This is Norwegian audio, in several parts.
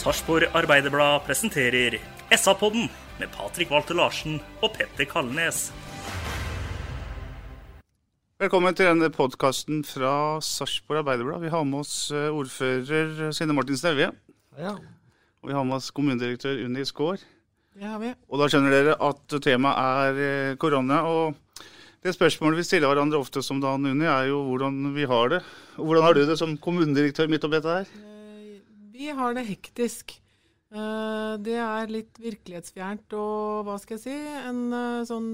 Sarpsborg Arbeiderblad presenterer SA-podden med Patrik Walter Larsen og Petter Kalnes. Velkommen til denne podkasten fra Sarpsborg Arbeiderblad. Vi har med oss eh, ordfører Synne Martin Evje. Ja, Og vi har med oss kommunedirektør Unni Skaar. det har vi. Og da skjønner dere at temaet er eh, korona. Og det spørsmålet vi stiller hverandre ofte som Dan Unni, er jo hvordan vi har det. Og hvordan har du det som kommunedirektør midt oppi dette her? Vi har det hektisk. Eh, Det er litt virkelighetsfjernt og hva skal jeg si, en eh, sånn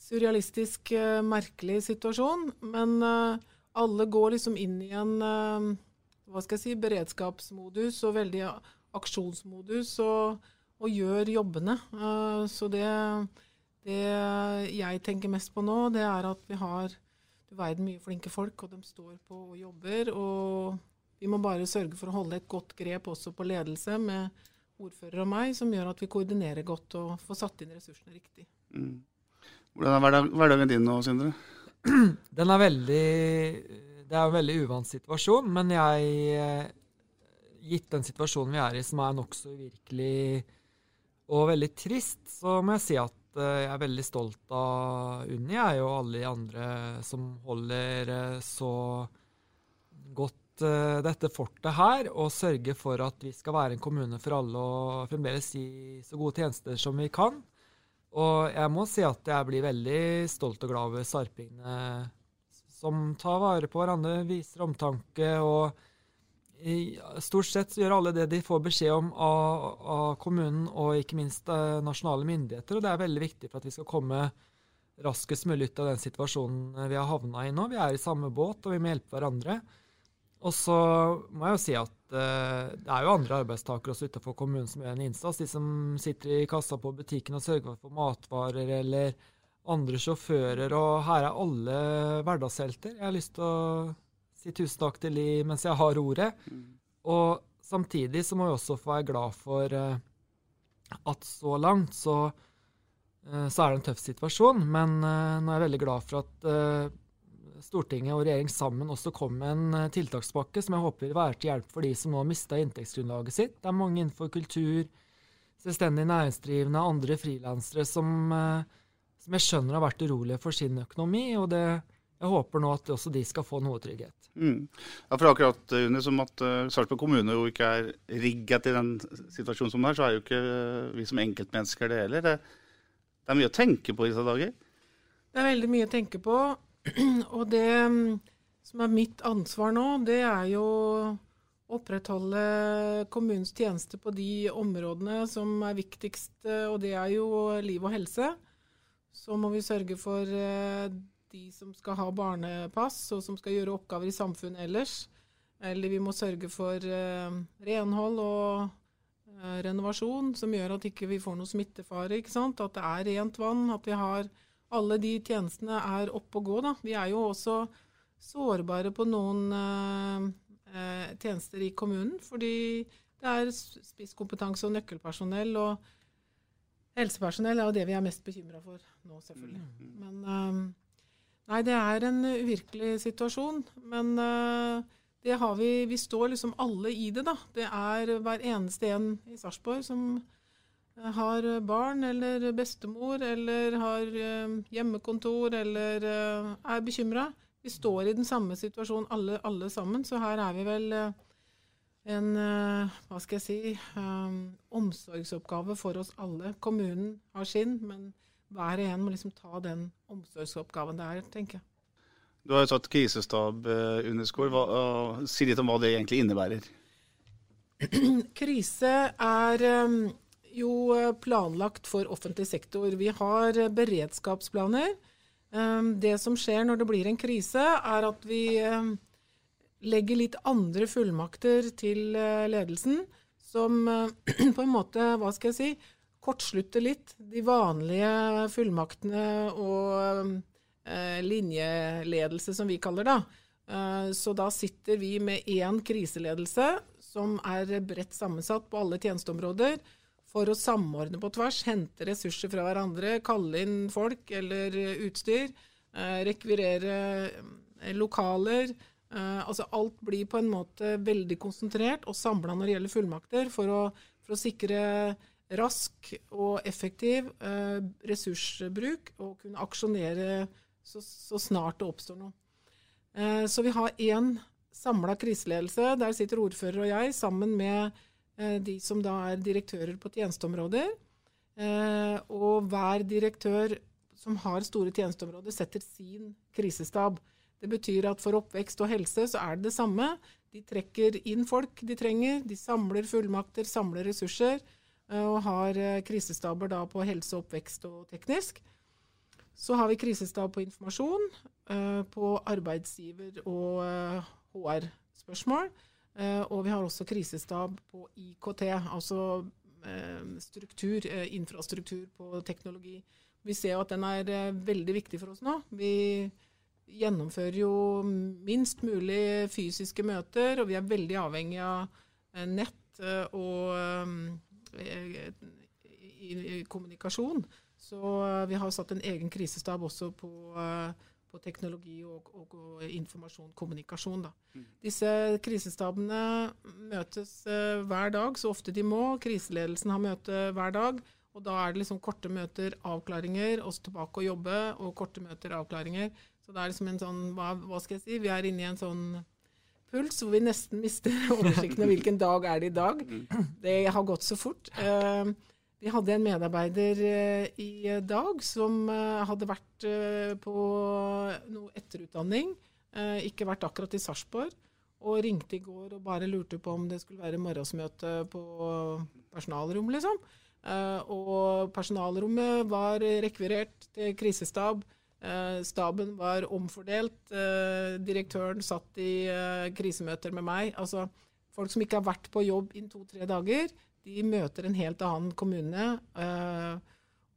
surrealistisk, eh, merkelig situasjon. Men alle går liksom inn i en hva skal jeg si, beredskapsmodus og veldig aksjonsmodus og, og gjør jobbene. Så det, det jeg tenker mest på nå, det er at vi har du verden mye flinke folk, og de står på og jobber. og vi må bare sørge for å holde et godt grep også på ledelse med ordfører og meg, som gjør at vi koordinerer godt og får satt inn ressursene riktig. Mm. Hvordan er hverdag, hverdagen din nå, Sindre? Den er veldig Det er en veldig uvant situasjon, men jeg eh, Gitt den situasjonen vi er i, som er nokså uvirkelig og veldig trist, så må jeg si at eh, jeg er veldig stolt av Unni, jeg og alle de andre som holder eh, så godt eh, dette fortet her, og sørge for at vi skal være en kommune for alle og fremdeles gi så gode tjenester som vi kan. Og jeg må si at jeg blir veldig stolt og glad over sarpingene som tar vare på hverandre, viser omtanke og i, stort sett så gjør alle det de får beskjed om av, av kommunen og ikke minst eh, nasjonale myndigheter. Og det er veldig viktig for at vi skal komme raskest mulig ut av den situasjonen vi har havna i nå. Vi er i samme båt, og vi må hjelpe hverandre. Og så må jeg jo si at uh, det er jo andre arbeidstakere også utenfor kommunen som gjør en innsats. De som sitter i kassa på butikken og sørger for matvarer, eller andre sjåfører. Og her er alle hverdagshelter. Jeg har lyst til å si tusen takk til de mens jeg har ordet. Og samtidig så må vi også få være glad for uh, at så langt så, uh, så er det en tøff situasjon. Men nå er jeg veldig glad for at Stortinget og regjering sammen også kom med en eh, tiltakspakke som jeg håper vil være til hjelp for de som nå har mista inntektsgrunnlaget sitt. Det er mange innenfor kultur, selvstendig næringsdrivende, andre frilansere som, eh, som jeg skjønner har vært urolige for sin økonomi. og det, jeg håper nå at også de skal få noe trygghet. Mm. Ja, for akkurat uh, Unni, som at uh, Sarpsborg kommune jo ikke er rigget i den situasjonen som det er, så er jo ikke uh, vi som enkeltmennesker det heller. Det, det er mye å tenke på i disse dager. Det er veldig mye å tenke på. Og det mm, som er mitt ansvar nå, det er jo å opprettholde kommunens tjenester på de områdene som er viktigst, eh, og det er jo liv og helse. Så må vi sørge for eh, de som skal ha barnepass, og som skal gjøre oppgaver i samfunnet ellers. Eller vi må sørge for eh, renhold og renovasjon, som gjør at ikke vi ikke får noe smittefare. ikke sant? At det er rent vann, at vi har alle de tjenestene er oppe og gå. da. Vi er jo også sårbare på noen eh, eh, tjenester i kommunen, fordi det er spisskompetanse og nøkkelpersonell. og Helsepersonell er jo det vi er mest bekymra for nå, selvfølgelig. Men eh, Nei, det er en uvirkelig situasjon. Men eh, det har vi Vi står liksom alle i det, da. Det er hver eneste en i Sarpsborg som har barn eller bestemor eller har eh, hjemmekontor eller eh, er bekymra. Vi står i den samme situasjonen alle, alle sammen, så her er vi vel eh, en eh, hva skal jeg si, um, omsorgsoppgave for oss alle. Kommunen har sin, men hver og en må liksom ta den omsorgsoppgaven det er, tenker jeg. Du har jo tatt krisestab, under Underskår. Si litt om hva det egentlig innebærer. Krise er um, jo planlagt for offentlig sektor. Vi har beredskapsplaner. Um, det som skjer når det blir en krise, er at vi um, legger litt andre fullmakter til uh, ledelsen, som på en måte, hva skal jeg si, kortslutter litt de vanlige fullmaktene og eh, linjeledelse, som vi kaller det. Eh, så da sitter vi med én kriseledelse som er bredt sammensatt på alle tjenesteområder, for å samordne på tvers, hente ressurser fra hverandre, kalle inn folk eller utstyr, eh, rekvirere eh, lokaler. Eh, altså alt blir på en måte veldig konsentrert og samla når det gjelder fullmakter, for å, for å sikre rask og effektiv eh, ressursbruk og kunne aksjonere så, så, snart det oppstår noe. Eh, så vi har én samla kriseledelse. Der sitter ordfører og jeg sammen med de som da er direktører på tjenesteområder. Eh, og hver direktør som har store tjenesteområder, setter sin krisestab. Det betyr at for oppvekst og helse så er det det samme. De trekker inn folk de trenger, de samler fullmakter, samler ressurser. Eh, og har eh, krisestaber da på helse, oppvekst og teknisk. Så har vi krisestab på informasjon, eh, på arbeidsgiver- og HR-spørsmål. Og vi har også krisestab på IKT, altså struktur, infrastruktur på teknologi. Vi ser jo at den er veldig viktig for oss nå. Vi gjennomfører jo minst mulig fysiske møter, og vi er veldig avhengig av nett og kommunikasjon. Så vi har satt en egen krisestab også på, uh, på teknologi og, og, og, informasjon, kommunikasjon. Mm. Disse krisestabene møtes uh, hver dag, så ofte de må. Kriseledelsen har møte hver dag. Og da er det liksom korte møter, avklaringer, oss tilbake og jobbe, og korte møter, avklaringer. Så det er liksom en sånn, hva, hva skal jeg si, vi er inne i en sånn puls, hvor vi nesten mister oversikten over hvilken dag er det i dag. Det har gått så fort. Eh, vi hadde en medarbeider eh, i dag som eh, hadde vært på noe etterutdanning, ikke vært akkurat i Sarpsborg, og ringte i går og bare lurte på om det skulle være morgensmøte på personalrom, liksom. Og personalrommet var rekvirert til krisestab. Eh, staben var omfordelt. Eh, direktøren satt i eh, krisemøter med meg. Altså, folk som ikke har vært på jobb innen to-tre dager, de møter en helt annen kommune.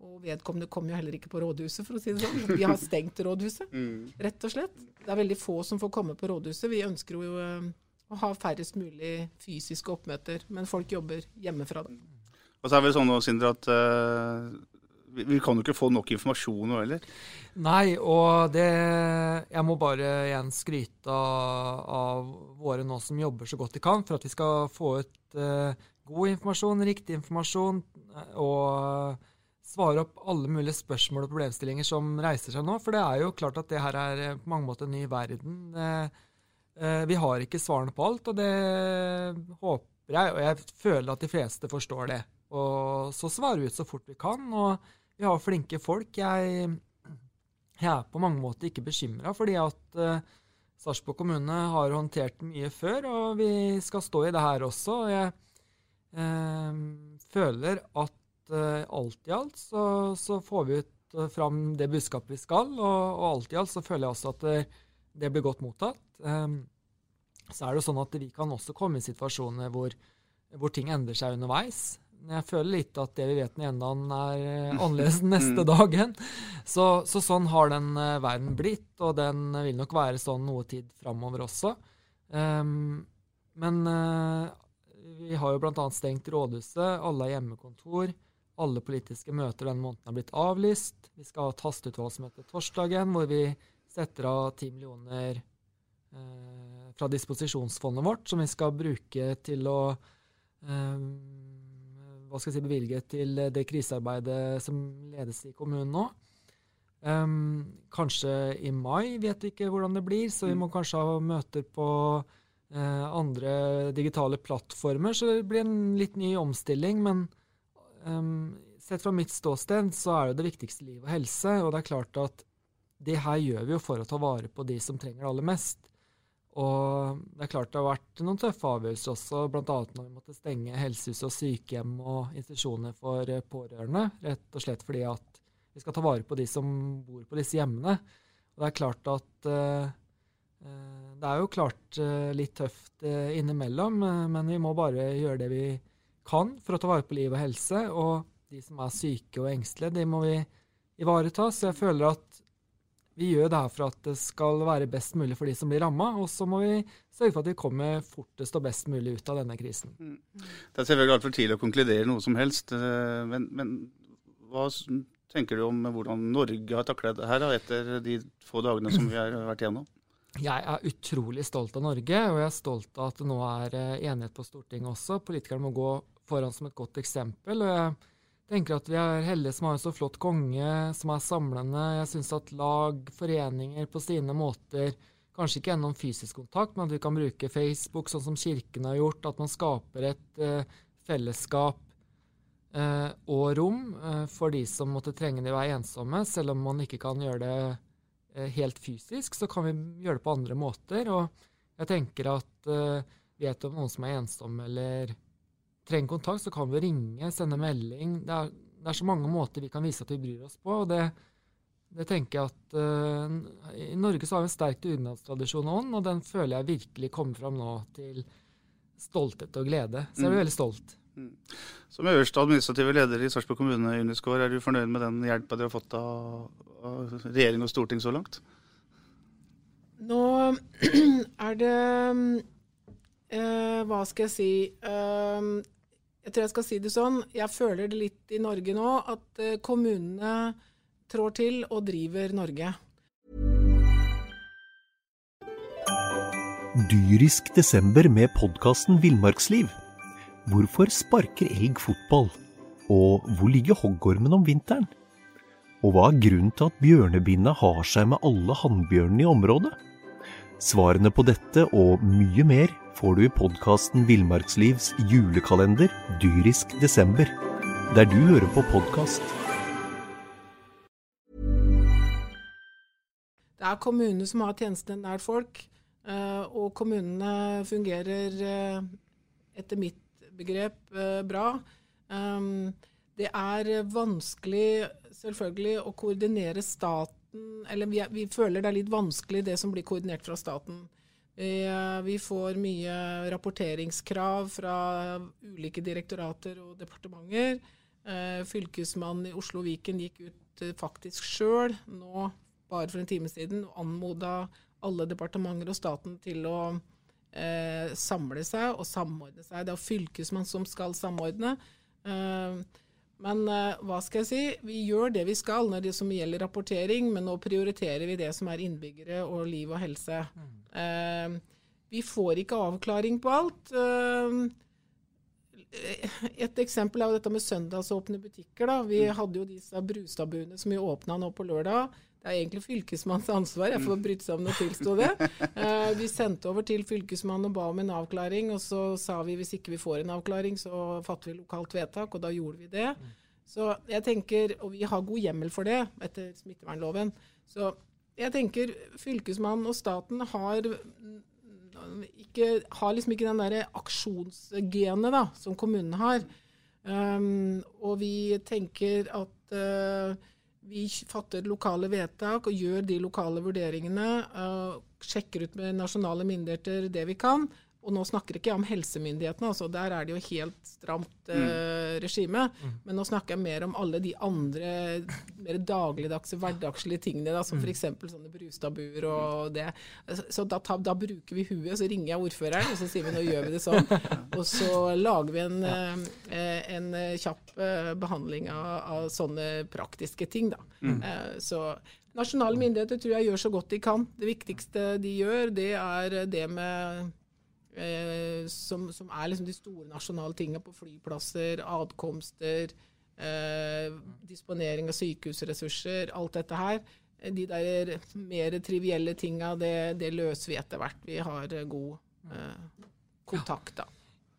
og vedkommende kommer jo heller ikke på rådhuset, for å si det sånn. Vi har stengt rådhuset, mm. rett og slett. Det er veldig få som får komme på rådhuset. Vi ønsker jo å ha færrest mulig fysiske oppmøter, men folk jobber hjemmefra. da. Og så er det vel sånn Sindre, at vi kan jo ikke få nok informasjon nå heller. Nei, og det Jeg må bare igjen skryte av, av, våre nå som jobber så godt de kan for at vi skal få ut uh, god informasjon, riktig informasjon, eh, og svare opp alle mulige spørsmål og problemstillinger som reiser seg nå. For det er jo klart at det her er eh, på mange måter en ny verden. Vi har ikke svarene på alt, og det håper jeg, og jeg føler at de fleste forstår det. Og så svarer vi ut så fort vi kan. og vi har flinke folk. Jeg, jeg er på mange måter ikke bekymra, fordi at Sarpsborg kommune har håndtert mye før, og vi skal stå i det her også. Jeg uh, føler at uh, alt i alt så, så, får vi ut uh, fram det budskapet vi skal, og, og, alt i alt så føler jeg også at det, det blir godt mottatt. Um, så er det sånn at vi kan også komme i situasjoner hvor, hvor ting endrer seg underveis jeg føler litt at det vi vet den ene dagen, er eh, annerledes den neste mm. dagen. Så, så, sånn har den verden blitt, og den vil nok være sånn noe tid framover også. Um, men uh, vi har jo bl.a. stengt rådhuset, alle har hjemmekontor. Alle politiske møter denne måneden er blitt avlyst. Vi skal ha et hasteutvalgsmøte torsdagen, hvor vi setter av 10 millioner eh, fra disposisjonsfondet vårt, som vi skal bruke til å eh, hva skal jeg si, bevilge til det krisearbeidet som ledes i kommunen nå. Um, kanskje i mai, vet vi ikke hvordan det blir, så vi må kanskje ha møter på andre digitale plattformer. Så det blir en litt ny omstilling. Men um, sett fra mitt ståsted så er det det viktigste liv og helse. Og det er klart at det her gjør vi jo for å ta vare på de som trenger det aller mest. Og det er klart det har vært noen tøffe avgjørelser også, bl.a. når vi måtte stenge helsehus og sykehjem og institusjoner for pårørende, rett og slett fordi at vi skal ta vare på de som bor på disse hjemmene. Og det er klart at uh, Det er jo klart uh, litt tøft uh, innimellom, men vi må bare gjøre det vi kan for å ta vare på liv og helse. Og de som er syke og engstelige, de må vi ivareta. Så jeg føler at vi gjør det her for at det skal være best mulig for de som blir ramma, og så må vi sørge for at vi kommer fortest og best mulig ut av denne krisen. Mm. Det er selvfølgelig altfor tidlig å konkludere noe som helst, men, men hva tenker du om hvordan Norge har taklet det her etter de få dagene som vi har vært igjennom? Jeg er utrolig stolt av Norge, og jeg er stolt av at det nå er eh, enighet på Stortinget også. Politikerne må gå foran som et godt eksempel. og jeg tenker at vi er heldige som har en så flott konge, som er samlende. Jeg syns at lag, foreninger på sine måter, kanskje ikke gjennom fysisk kontakt, men at vi kan bruke Facebook sånn som Kirken har gjort, at man skaper et uh, fellesskap uh, og rom uh, for de som måtte trenge det å være ensomme. Selv om man ikke kan gjøre det helt fysisk, så kan vi gjøre det på andre måter. Og jeg tenker at vet om noen som er ensom eller trenger kontakt, så kan vi ringe, sende melding. Det er, det er, så mange måter vi kan vise at vi bryr oss på. og det, det tenker jeg at uh, I Norge så har vi en sterk dugnadstradisjon og den føler jeg virkelig kommer fram nå til stolthet og glede. Så jeg er mm. veldig stolt. Som øverste administrative leder i Sarpsborg kommune, Uniscore, er du fornøyd med den hjelpa de har fått av, av regjering og storting så langt? Nå er det eh, Hva skal jeg si Eh, jeg tror jeg skal si det sånn, jeg føler det litt i Norge nå, at eh, kommunene trår til og driver Norge. Dyrisk desember med podkasten Villmarksliv. Hvorfor sparker elg fotball? Og hvor ligger hoggormen om vinteren? Og hva er grunnen til at bjørnebinna har seg med alle hannbjørnene i området? Svarene på dette og mye mer får du i podkasten Villmarkslivs julekalender dyrisk desember, der du hører på podkast. Det er kommunene som har tjenestene nær folk, eh, og kommunene fungerer eh, etter mitt begrep eh, bra. Det er vanskelig selvfølgelig å koordinere staten Eller vi, vi føler det er litt vanskelig det som blir koordinert fra staten. Vi får mye rapporteringskrav fra ulike direktorater og departementer. Eh, fylkesmannen i Oslo Viken gikk ut eh, faktisk sjøl nå bare for en time siden og anmoda alle departementer og staten til å eh, samle seg og samordne seg. Det er fylkesmannen som skal samordne. Eh, men uh, hva skal jeg si? Vi gjør det vi skal når det som gjelder rapportering, men nå prioriterer vi det som er innbyggere og liv og helse. Mm. Uh, vi får ikke avklaring på alt. Uh, et eksempel er jo dette med søndagsåpne butikker. Da. Vi mm. hadde jo disse Brustadbuene som vi åpna nå på lørdag. Det er egentlig fylkesmannens ansvar. Jeg får mm. bryte sammen og tilstå det. Eh, vi sendte over til fylkesmannen og ba om en avklaring, og så sa vi hvis ikke vi får en avklaring, så fatter vi lokalt vedtak, og da gjorde vi det. Mm. Så jeg tenker, Og vi har god hjemmel for det etter smittevernloven. Så jeg tenker fylkesmannen og staten har ikke, har liksom ikke den der aksjonsgenet da, som kommunene har. Um, og vi tenker at uh, vi fatter lokale vedtak og gjør de lokale vurderingene. Uh, sjekker ut med nasjonale myndigheter det vi kan. Og nå snakker ikke jeg om helsemyndighetene, altså der er det jo helt stramt eh, mm. regime. Mm. Men nå snakker jeg mer om alle de andre mer dagligdagse, hverdagslige tingene, da, som mm. f.eks. sånne brustabuer og det. Så da, da, bruker vi huet, så ringer jeg ordføreren, og så sier vi nå gjør vi det sånn. Og så lager vi en, eh, en kjapp eh, behandling av, av, sånne praktiske ting, da. Eh, så nasjonale myndigheter tror jeg gjør så godt de kan. Det viktigste de gjør, det er det med Eh, som, som, er liksom de store nasjonale tingene på flyplasser, adkomster, eh, disponering av sykehusressurser, alt dette her. De der mer trivielle tinga, det, det løser vi etter hvert. Vi har god eh, kontakt, da.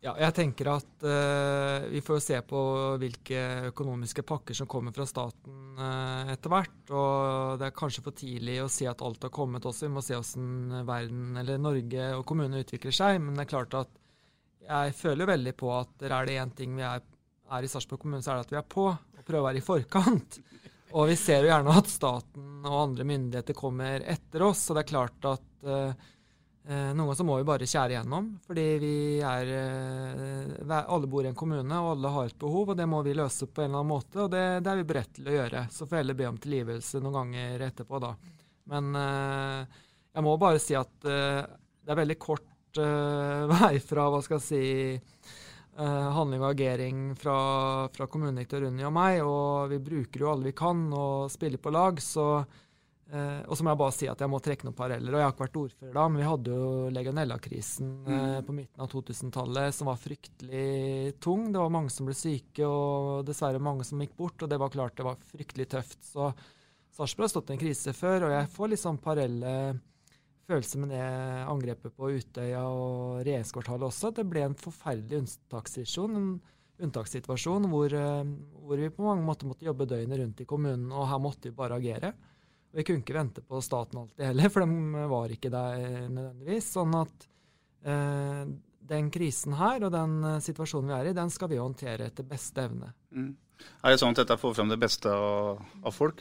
Ja, jeg tenker at uh, vi får se på hvilke økonomiske pakker som kommer fra staten uh, etter hvert. Og det er kanskje for tidlig å si at alt har kommet også. Vi må se hvordan verden eller Norge og kommunene utvikler seg. Men det er klart at jeg føler veldig på at er det én ting vi er, er i Sarpsborg kommune, så er det at vi er på og prøver å være i forkant. Og vi ser jo gjerne at staten og andre myndigheter kommer etter oss. Og det er klart at uh, noen ganger så må vi bare skjære igjennom, fordi vi er eh, Alle bor i en kommune, og alle har et behov, og det må vi løse på en eller annen måte. Og det, det er vi beredt til å gjøre. Så får heller be om tilgivelse noen ganger etterpå, da. Men eh, jeg må bare si at eh, det er veldig kort eh, vei fra hva skal jeg si Uh, handling og agering fra, fra kommunedirektør Unni og meg, og vi bruker jo alle vi kan og spiller på lag. så Eh, og så må jeg bare si at jeg må trekke noen paralleller. og Jeg har ikke vært ordfører da, men vi hadde jo legionella-krisen eh, mm. på midten av 2000-tallet som var fryktelig tung. Det var mange som ble syke, og dessverre mange som gikk bort. Og det var klart det var fryktelig tøft. Så Sarpsborg har stått i en krise før, og jeg får litt sånn parallelle følelser med det angrepet på Utøya og regjeringskvartalet også. Det ble en forferdelig unntakssituasjon. En unntakssituasjon hvor, eh, hvor vi på mange måter måtte jobbe døgnet rundt i kommunen, og her måtte vi bare agere. Vi kunne ikke vente på staten alltid heller, for de var ikke der nødvendigvis. Sånn at eh, den krisen her og den eh, situasjonen vi er i, den skal vi håndtere etter beste evne. Mm. Er det sånn at dette får fram det beste av, av folk?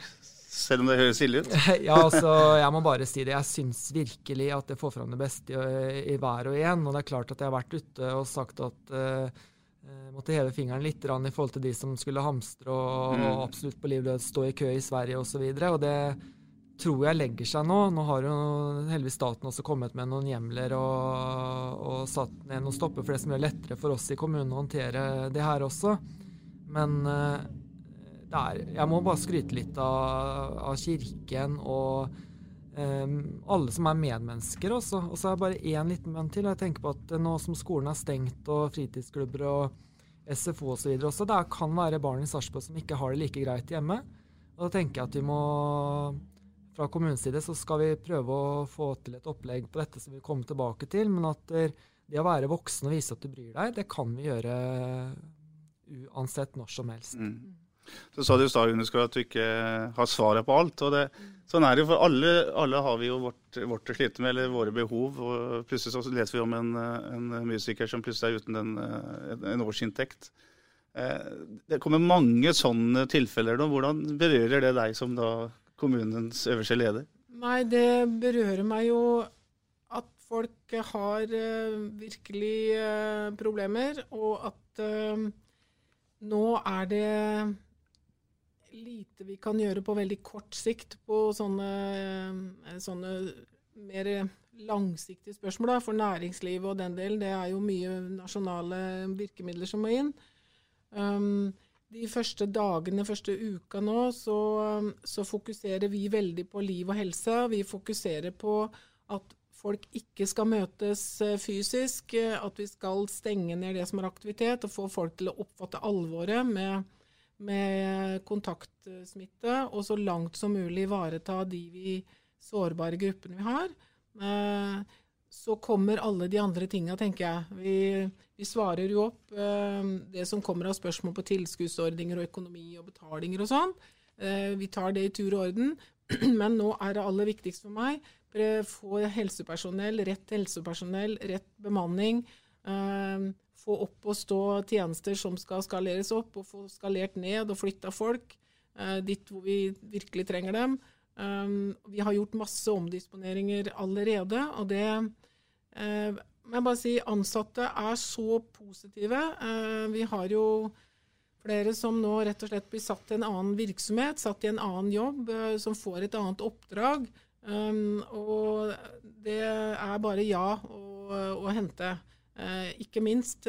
Selv om det høres ille ut? ja, altså, jeg må bare si det. Jeg syns virkelig at det får fram det beste i, i hver og en. Og det er klart at jeg har vært ute og sagt at uh, måtte heve fingeren litt i forhold til de som skulle hamstre og, mm. og absolutt på liv og død stå i kø i Sverige osv. Og, så og det tror jeg legger seg nå. Nå har jo heldigvis staten også kommet med noen hjemler og, og satt ned noen stopper for det som gjør lettere for oss i kommunen å håndtere det her også. Men uh, er, jeg må bare skryte litt av, av Kirken og um, alle som er medmennesker også. Og så er det bare én liten bønn til. jeg tenker på at Nå som skolen er stengt og fritidsklubber og SFO osv. Og også, det kan være barn i Sarpsborg som ikke har det like greit hjemme. Og da tenker jeg at vi må fra kommunens side så skal vi prøve å få til et opplegg på dette som vi kommer tilbake til. Men at det å være voksen og vise at du bryr deg, det kan vi gjøre uansett når som helst. Mm. Så sa du i stad at du ikke har svaret på alt. og det, Sånn er det jo for alle. Alle har vi jo vårt å slite med, eller våre behov. og Plutselig så leser vi om en, en musiker som plutselig er uten en, en årsinntekt. Eh, det kommer mange sånne tilfeller nå. Hvordan berører det deg som da kommunens øverste leder? Nei, det berører meg jo at folk har uh, virkelig uh, problemer, og at uh, nå er det lite vi kan gjøre på veldig kort sikt på sånne, sånne mer langsiktige spørsmål. Da. For næringslivet og den delen, det er jo mye nasjonale virkemidler som må inn. Um, de første dagene, første uka nå, så, så, fokuserer vi veldig på liv og helse. Vi fokuserer på at folk ikke skal møtes eh, fysisk, at vi skal stenge ned det som er aktivitet, og få folk til å oppfatte alvoret med, med kontaktsmitte, og så langt som mulig ivareta de vi, sårbare gruppene vi har. Eh, så kommer alle de andre tinga, tenker jeg. Vi, vi, svarer jo opp eh, det som kommer av spørsmål på tilskuddsordninger og økonomi og betalinger og sånn. Eh, vi tar det i tur og orden. Men nå er det aller viktigst for meg få helsepersonell, rett helsepersonell, rett bemanning. Eh, få opp og stå tjenester som skal skaleres opp, og få skalert ned og flytta folk eh, dit hvor vi virkelig trenger dem. Um, vi har gjort masse omdisponeringer allerede, og det må jeg bare si ansatte er så positive. Uh, vi har jo flere som nå rett og slett blir satt til en annen virksomhet, satt i en annen jobb, uh, som får et annet oppdrag. Um, og det er bare ja å, å hente. Ikke minst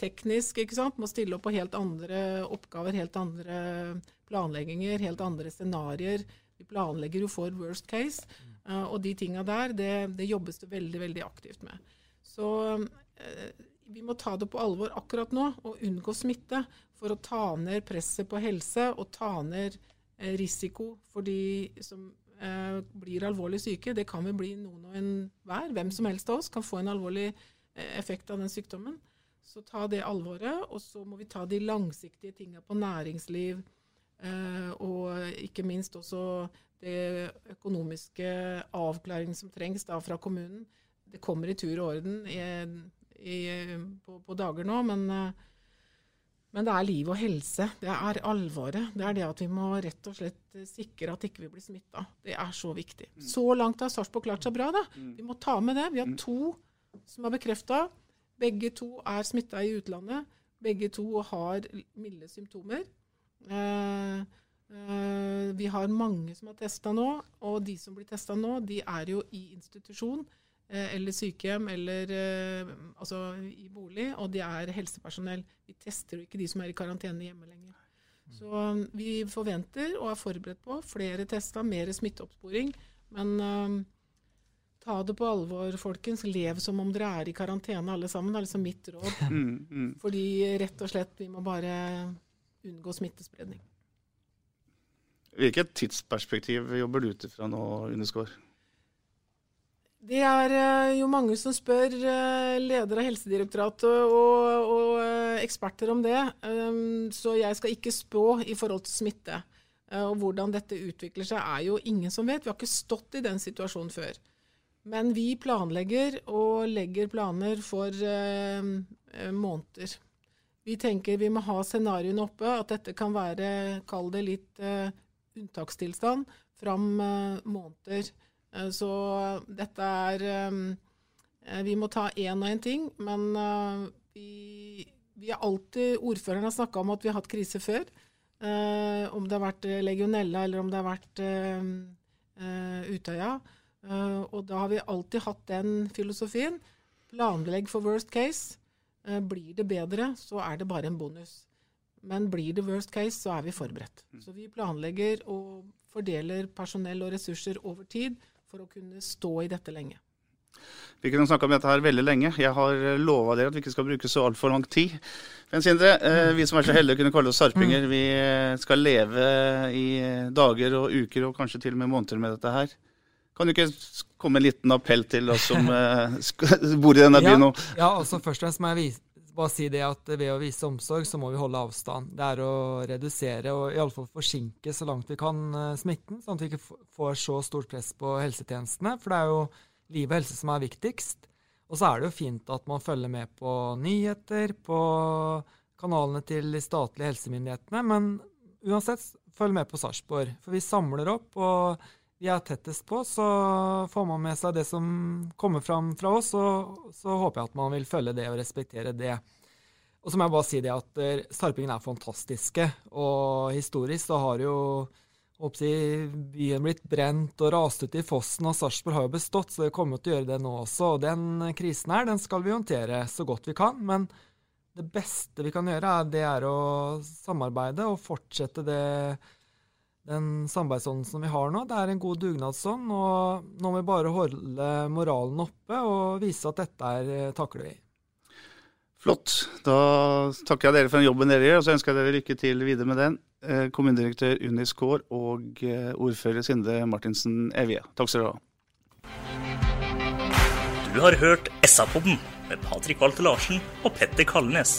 teknisk, ikke sant. Må stille opp på helt andre oppgaver, helt andre planlegginger, helt andre scenarioer. Vi planlegger jo for worst case. Uh, og de tinga der, det, det, jobbes det veldig, veldig aktivt med. Så eh, vi må ta det på alvor akkurat nå og unngå smitte for å ta ned presset på helse og ta ned eh, risiko for de som eh, blir alvorlig syke. Det kan vi bli noen og enhver. Hvem som helst av oss kan få en alvorlig eh, effekt av den sykdommen. Så ta det alvoret, og så må vi ta de langsiktige tinga på næringsliv. Eh, og ikke minst også det økonomiske avklaringen som trengs da fra kommunen. Det kommer i tur og orden i, i, på, på, dager nå, men, men, det er liv og helse. Det er alvoret. Det er det at vi må rett og slett sikre at ikke vi blir smitta. Det er så viktig. Mm. Så langt har Sarpsborg klart seg bra. da. Mm. Vi må ta med det. Vi har mm. to som er bekrefta. Begge to er smitta i utlandet. Begge to har milde symptomer. Eh, eh, vi har mange som har testa nå, og de som blir testa nå, de er jo i institusjon eh, eller sykehjem eller eh, altså i bolig, og de er helsepersonell. Vi tester jo ikke de som er i karantene hjemme lenger. Så um, vi forventer og er forberedt på flere tester, mer smitteoppsporing. Men um, Ta det på alvor, folkens. Lev som om dere er i karantene alle sammen. Det er liksom mitt råd. Mm, mm. Fordi rett og slett vi må bare unngå smittespredning. Hvilket tidsperspektiv jobber du ut ifra nå, Underskår? Det er eh, jo mange som spør eh, leder av Helsedirektoratet og, og, eh, eksperter om det. Um, så jeg skal ikke spå i forhold til smitte. Og hvordan dette utvikler seg, er jo ingen som vet. Vi har ikke stått i den situasjonen før. Men vi planlegger og legger planer for eh, eh, måneder. Vi tenker vi må ha scenarioene oppe, at dette kan være, kall det litt eh, unntakstilstand, fram eh, måneder. Eh, så dette er eh, Vi må ta én og én ting, men vi, vi er alltid Ordføreren har snakka om at vi har hatt krise før. om det har vært legionella eller om det har vært Utøya. Og da har vi alltid hatt den filosofien. Planlegg for worst case. Blir det bedre, så er det bare en bonus. Men blir det worst case, så er vi forberedt. Mm. Så vi planlegger og fordeler personell og ressurser over tid for å kunne stå i dette lenge. Vi kunne snakka om dette her veldig lenge. Jeg har lova dere at vi ikke skal bruke så altfor lang tid. Men Sindre, eh, vi som er så heldige å kunne kalle oss sarpinger, mm. vi skal leve i dager og uker og kanskje til og med måneder med dette her. Kan du ikke komme en liten appell til oss som bor i denne byen nå? Ja, ja altså først og fremst må jeg vise, bare si det at ved å vise omsorg, så må vi holde avstand. Det er å redusere og iallfall forsinke så langt vi kan uh, smitten, sånn at vi ikke får så stort press på helsetjenestene. For det er jo liv og helse som er viktigst. Og så er det jo fint at man følger med på nyheter, på kanalene til de statlige helsemyndighetene. Men uansett, følg med på Sarpsborg. For vi samler opp. og vi er tettest på, så får man med seg det som kommer fram fra oss, og så håper jeg at man vil følge det og respektere det. Og så må jeg bare si det at uh, sarpingene er fantastiske, og historisk så har jo jeg, byen blitt brent og rast ut i fossen, og Sarpsborg har jo bestått, så det kommer til å gjøre det nå også. Og den krisen her, den skal vi håndtere så godt vi kan. Men det beste vi kan gjøre, er, det er å samarbeide og fortsette det den samarbeidsånden som vi har nå. Det er en god dugnadsånd, og nå må vi bare holde moralen oppe og vise at dette er, eh, takler vi. Flott. Da takker jeg dere for den jobben dere gjør, og så ønsker jeg dere lykke til videre med den. Eh, kommunedirektør Unni Skaar og eh, ordfører Sinde Martinsen Evje. Takk skal dere ha. Du har hørt SA-podden med Patrik Walter Larsen og Petter Kalnes.